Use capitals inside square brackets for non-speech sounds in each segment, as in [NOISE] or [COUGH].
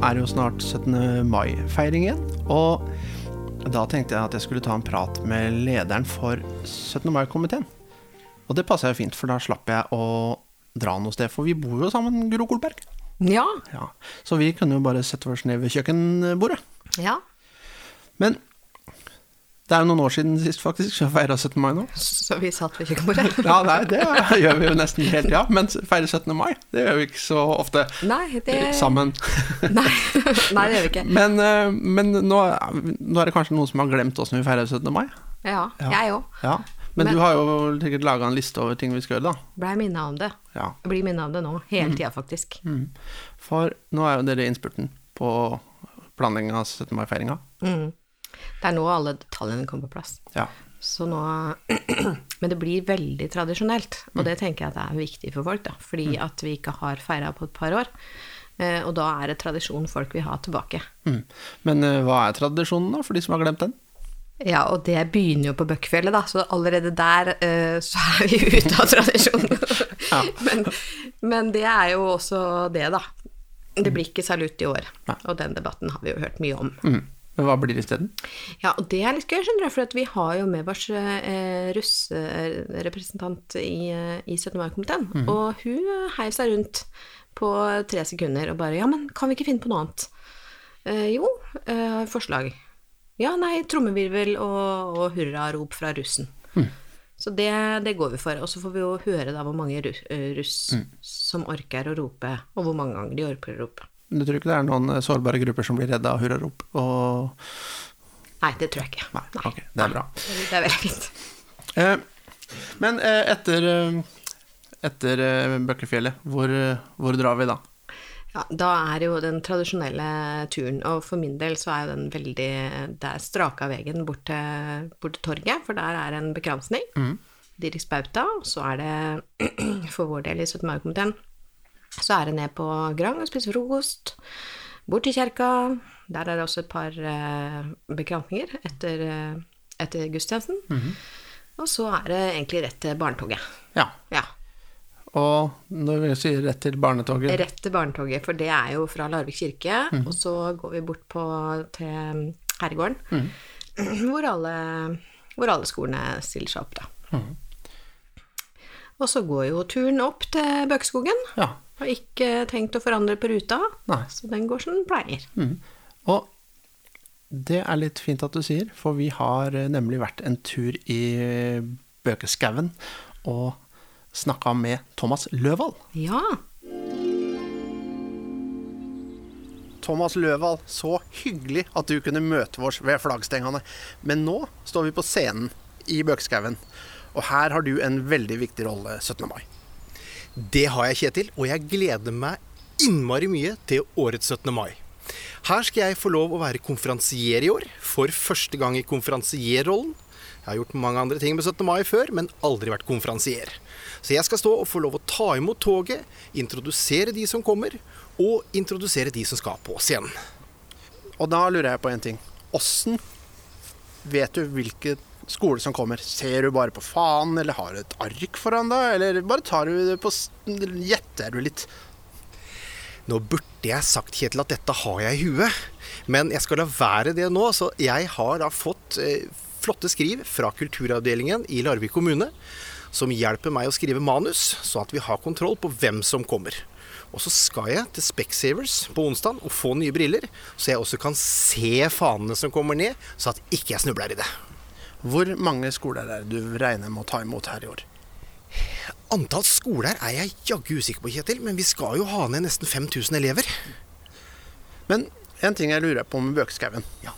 er det jo snart 17. mai-feiring igjen. Og da tenkte jeg at jeg skulle ta en prat med lederen for 17. mai-komiteen. Og det passa jo fint, for da slapp jeg å dra noe sted. For vi bor jo sammen, Gro Kolberg. Ja. Ja. Så vi kunne jo bare sette oss ned ved kjøkkenbordet. ja. Men det er jo noen år siden sist, faktisk, så jeg feira 17. mai nå. Så vi satt ved kjøkkenbordet? Ja, nei, det gjør vi jo nesten helt, ja. Men feire 17. mai, det gjør vi ikke så ofte Nei, det sammen. [LAUGHS] Nei. Nei, det gjør vi ikke. Men, eh, men nå, nå er det kanskje noen som har glemt åssen vi feirer 17. mai? Ja, Ja. jeg òg. Ja. Men, Men- du har jo sikkert laga en liste over ting vi skal gjøre, da. Blei minna om det. Ja. Blir minna om det nå, hele tida faktisk. For nå er jo dere i innspurten på planlegginga av 17. mai-feiringa. Mm. Det er nå alle detaljene kommer på plass. Ja. Så nå [CLEARS THROAT] Men det blir veldig tradisjonelt, og det tenker jeg at er viktig for folk, da. Fordi at vi ikke har feira på et par år. Eh, Og da er det tradisjon folk vil ha tilbake. Mm. Men eh, hva er tradisjonen, da, for de som har glemt den? Ja, og det begynner jo på Bøkkfjellet, da, så allerede der eh, så er vi [LAUGHS] ute av tradisjonen. Ja. [LAUGHS] men, men det er jo også det, da. Det blir ikke salutt i år, og den debatten har vi jo hørt mye om. Mm. Men hva blir det isteden? Ja, og det er litt gøy, skjønner du, for at vi har jo med oss eh, russerepresentant i, eh, i 17. mai-komiteen, og hun eh, heiv seg rundt på tre sekunder og bare Ja, men kan vi ikke finne på noe annet? Eh, jo, eh, forslag. Ja, nei, trommevirvel og, og hurrarop fra russen. Så det, det går vi for. Og så får vi jo høre da hvor mange russ, russ som orker å rope, og hvor mange ganger de orker å rope. Du tror ikke det er noen eh, sårbare grupper som blir redda av hurrarop? Og... Nei, det tror jeg ikke. Nei, ok, det er bra. Det er veldig fint. Eh, men eh, etter, eh, etter eh, hvor, hvor drar vi da? Ja, da er jo den tradisjonelle turen, og for min del så er jo den veldig Det er straka veien bort til, bort til torget, for der er en bekransning. Dirks spauta, Og så er det, [CLEARS THROAT] for vår del i 17. mai-komiteen, så er det ned på Grang og spise frokost. Bort til kjerka. Der er det også et par eh, bekransninger etter, eh, etter gudstjenesten. Og så er det egentlig rett til barnetoget. Ja. Ja. Og når vi sier rett til barnetoget Rett til barnetoget, for det er jo fra Larvik kirke, og så går vi bort på, til herregården, [CLEARS THROAT] hvor, alle, hvor alle skolene stiller seg opp, da. Og så går jo turen opp til Bøkskogen. Ja. Har ikke tenkt å forandre på ruta, Nei. så den går som den pleier. Og det er litt fint at du sier, for vi har eh, nemlig vært en tur i Bøkeskauen og snakka med Thomas Løvald. Ja. Thomas Løvald, så hyggelig at du kunne møte oss ved flaggstengene. Men nå står vi på scenen i Bøkeskauen, og her har du en veldig viktig rolle 17. mai. Det har jeg, Kjetil, og jeg gleder meg innmari mye til årets 17. mai. Her skal jeg få lov å være konferansier i år, for første gang i konferansierrollen. Jeg har gjort mange andre ting med 17. mai før, men aldri vært konferansier. Så jeg skal stå og få lov å ta imot toget, introdusere de som kommer, og introdusere de som skal på scenen. Og da lurer jeg på en ting. Åssen vet du hvilken skole som kommer? Ser du bare på faen, eller har du et ark foran deg, eller bare tar du det på Gjetter du litt? Nå burde jeg sagt, Kjetil, at dette har jeg i huet. Men jeg skal la være det nå. Så jeg har da fått eh, flotte skriv fra kulturavdelingen i Larvik kommune, som hjelper meg å skrive manus, sånn at vi har kontroll på hvem som kommer. Og så skal jeg til Specsavers på onsdag og få nye briller, så jeg også kan se fanene som kommer ned, så at ikke jeg snubler i det. Hvor mange skoler er det du regner med å ta imot her i år? Antall skoler er jeg jaggu usikker på, Kjetil, men vi skal jo ha ned nesten 5000 elever. Men en ting jeg lurer på med Bøkeskauen. Ja.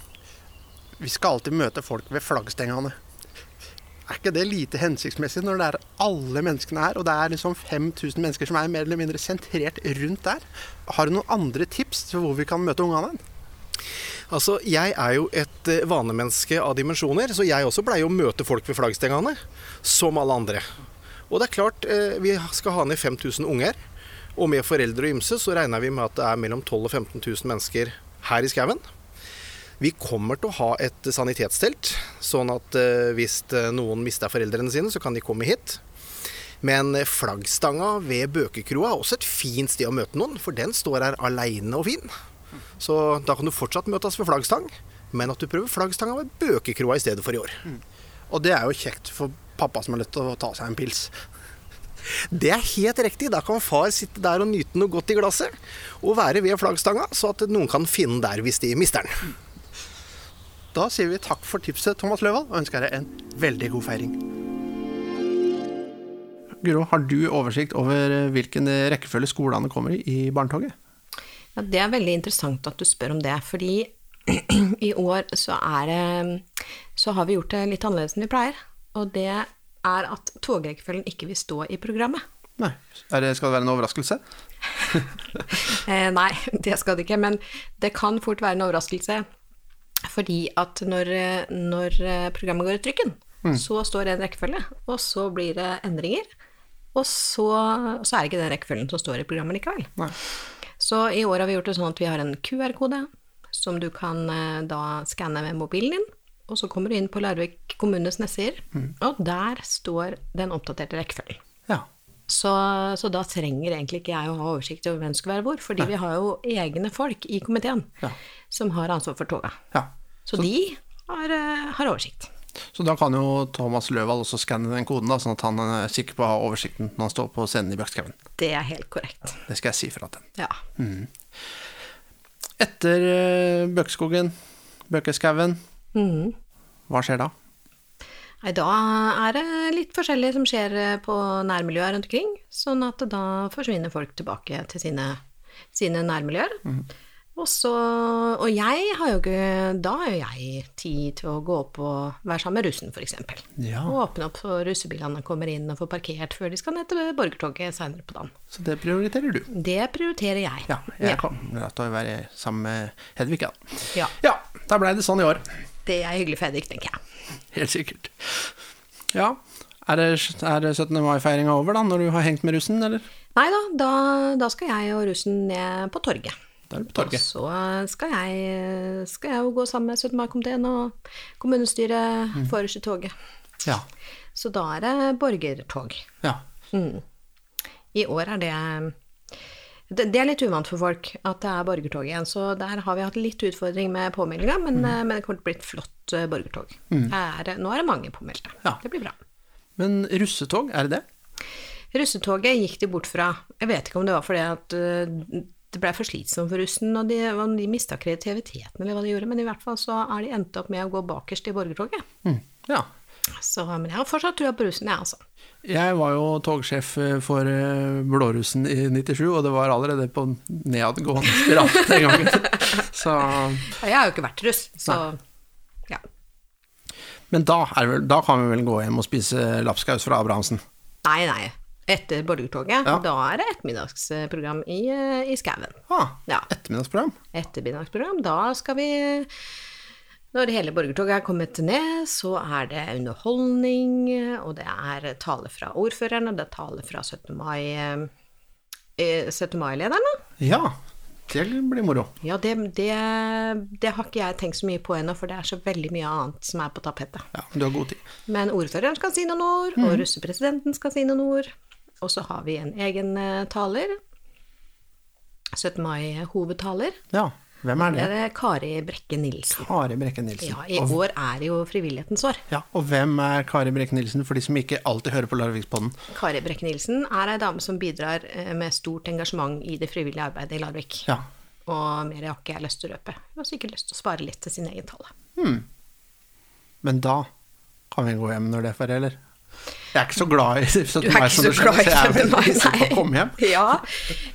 Vi skal alltid møte folk ved flaggstengene. Er ikke det lite hensiktsmessig når det er alle menneskene her, og det er liksom 5000 mennesker som er mer eller mindre sentrert rundt der? Har du noen andre tips til hvor vi kan møte ungene? Altså, Jeg er jo et eh, vanemenneske av dimensjoner, så jeg også pleier å møte folk ved flaggstengene, som alle andre. Og det er klart, eh, vi skal ha ned 5000 unger, og med foreldre og ymse så regner vi med at det er mellom 12 000 og 15 000 mennesker her i skauen. Vi kommer til å ha et sanitetstelt, sånn at eh, hvis noen mister foreldrene sine, så kan de komme hit. Men flaggstanga ved Bøkekroa er også et fint sted å møte noen, for den står her aleine og fin. Så da kan du fortsatt møtes ved flaggstang, men at du prøver flaggstanga ved Bøkekroa i stedet for i år. Og det er jo kjekt for pappa som har lyst til å ta seg en pils. [LAUGHS] Det er helt riktig. Da kan far sitte der og nyte noe godt i glasset, og være ved flaggstanga, så at noen kan finne den der hvis de mister den. Da sier vi takk for tipset, Thomas Løvald, og ønsker deg en veldig god feiring. Guro, har du oversikt over eh, hvilken rekkefølge skolene kommer i i barnetoget? Ja, det er veldig interessant at du spør om det, fordi i år så er det Så har vi gjort det litt annerledes enn vi pleier. Og det er at togrekkefølgen ikke vil stå i programmet. Nei. Er det, skal det være en overraskelse? [LAUGHS] Eh, nei, det skal det ikke, men det kan fort være en overraskelse. Fordi at når, når programmet går i trykken, så står det en rekkefølge, og så blir det endringer. Og så, så er det ikke den rekkefølgen som står i programmet likevel. Nei. Så i år har vi gjort det sånn at vi har en QR-kode som du kan eh, da skanne med mobilen din. Og så kommer du inn på Larvik kommunes nettsider, og der står den oppdaterte rekkefølgen. Ja. Så, så da trenger egentlig ikke jeg å ha oversikt over hvem som skal være hvor, fordi vi har jo egne folk i komiteen Ja. som har ansvar for toga. ja. Så, de har, eh, har oversikt. Så da kan jo Thomas Løvald også skanne den koden, da, sånn at han er sikker på å ha oversikten når han står på scenen i Bjørkskauen. Det er helt korrekt. Det skal jeg si fra til. Ja. Etter uh, Bøkeskogen, Bøkeskauen, mm. hva skjer da? Nei, da er det litt forskjellig som skjer eh, på nærmiljøet rundt omkring, sånn at da forsvinner folk tilbake til sine, sine nærmiljøer. Og så Og jeg har jo ikke Da har jo jeg tid til å gå opp og være sammen med russen, f.eks. Ja. Og åpne opp så russebilene kommer inn og får parkert før de skal ned til borgertoget seinere på dagen. Så det prioriterer du. Det prioriterer jeg. Ja, jeg kommer til å være sammen med Hedvig, ja. Ja. Ja, da blei det sånn i år. Det er hyggelig for Hedvig, tenker jeg. Helt sikkert. Ja. Er, det, er 17. mai-feiringa over, da, når du har hengt med russen, eller? Nei da, da skal jeg og russen ned på torget. Da er det på torget. så skal jeg, skal jeg jo gå sammen med 17. mai-komiteen og kommunestyret Mm. forrest i toget. Ja. Så da er det borgertog. ja. I år er det det, er litt uvant for folk at det er borgertog igjen, så der har vi hatt litt utfordring med påmeldinga, men, Mm. eh, men det kommer til å bli et flott eh, borgertog. Mm. Er, nå er det mange påmeldte. Ja. Det blir bra. Men russetog, er det det? Russetoget gikk de bort fra. Jeg vet ikke om det var fordi at det ble for slitsomt for russen, og de, de mista kreativiteten, eller hva de gjorde, men i hvert fall så er de endt opp med å gå bakerst i borgertoget. Mm. Ja. Så, men jeg har fortsatt trua på russen, jeg, altså. Jeg var jo togsjef eh, for eh, Blårussen i 97, og det var allerede på nedadgående spiral den gangen. [LAUGHS] Så Jeg har jo ikke vært russ, så ja. Men da, vel, da kan vi vel gå hjem og spise lapskaus fra Abrahamsen? Nei, nei. Etter borgertoget, Ja. da er det ettermiddagsprogram i, øh, i skauen. Ah, Ja. ettermiddagsprogram? Ettermiddagsprogram, da skal vi Når hele borgertoget er kommet ned, så er det underholdning, og det er tale fra ordføreren, og det er tale fra 17. mai eh, 17. mai-lederen, da. Ja, det blir moro. Ja, det, det, det har ikke jeg tenkt så mye på ennå, for det er så veldig mye annet som er på tapetet. Ja, du har god tid. Men ordføreren skal si noen ord, og russepresidenten skal si noen ord. Og så har vi en egen eh, taler. 17. mai-hovedtaler. Ja, hvem er Det det? er Kari Brekke Nilsen. Kari Brekke Nilsen. Ja, i og, år er det jo frivillighetens år. ja, og hvem er Kari Brekke Nilsen, for de som ikke alltid hører på Larvikspodden? Kari Brekke Nilsen er ei dame som bidrar eh, med stort engasjement i det frivillige arbeidet i Larvik. Ja. Og mer har ikke jeg lyst til å røpe. Hun har sikkert lyst til å spare litt til sin egen tale. Men da kan vi gå hjem når det er ferdig, eller? Jeg er ikke så glad i [LAUGHS] 17. Er mai, som du skjønner, så jeg er 17. veldig mai, på å komme hjem. [LAUGHS] Ja.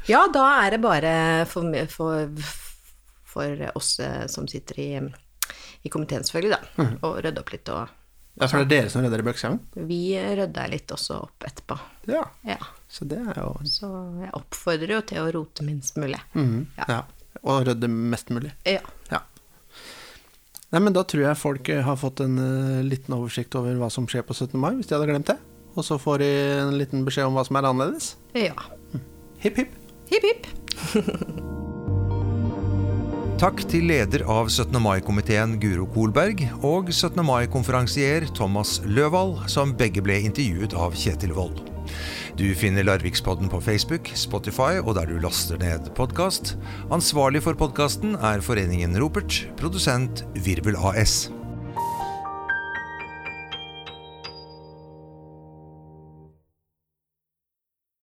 ja, da er det bare for, for, for oss eh, som sitter i, i komiteen, selvfølgelig, da, Mhm. å rydde opp litt. Og Ja, det er dere som rydder i Bøkshaugen? vi rydda litt også opp etterpå. Ja. Ja. Så det er jo Så jeg oppfordrer jo til å rote minst mulig. ja. Ja. Og rydde mest mulig. Ja. Ja. Nei, men da tror jeg folk eh, har fått en uh, liten oversikt over hva som skjer på 17. mai, hvis de hadde glemt det. Og så får de en liten beskjed om hva som er annerledes. ja. Hipp, hipp. Hipp, hipp. [LAUGHS] Takk til leder av 17. mai-komiteen Guro Kolberg og 17. mai-konferansier Thomas Løvald, som begge ble intervjuet av Kjetil Wold. Du finner Larvikspodden på Facebook, Spotify og der du laster ned podkast. Ansvarlig for podkasten er Foreningen Ropert, produsent Virvel AS.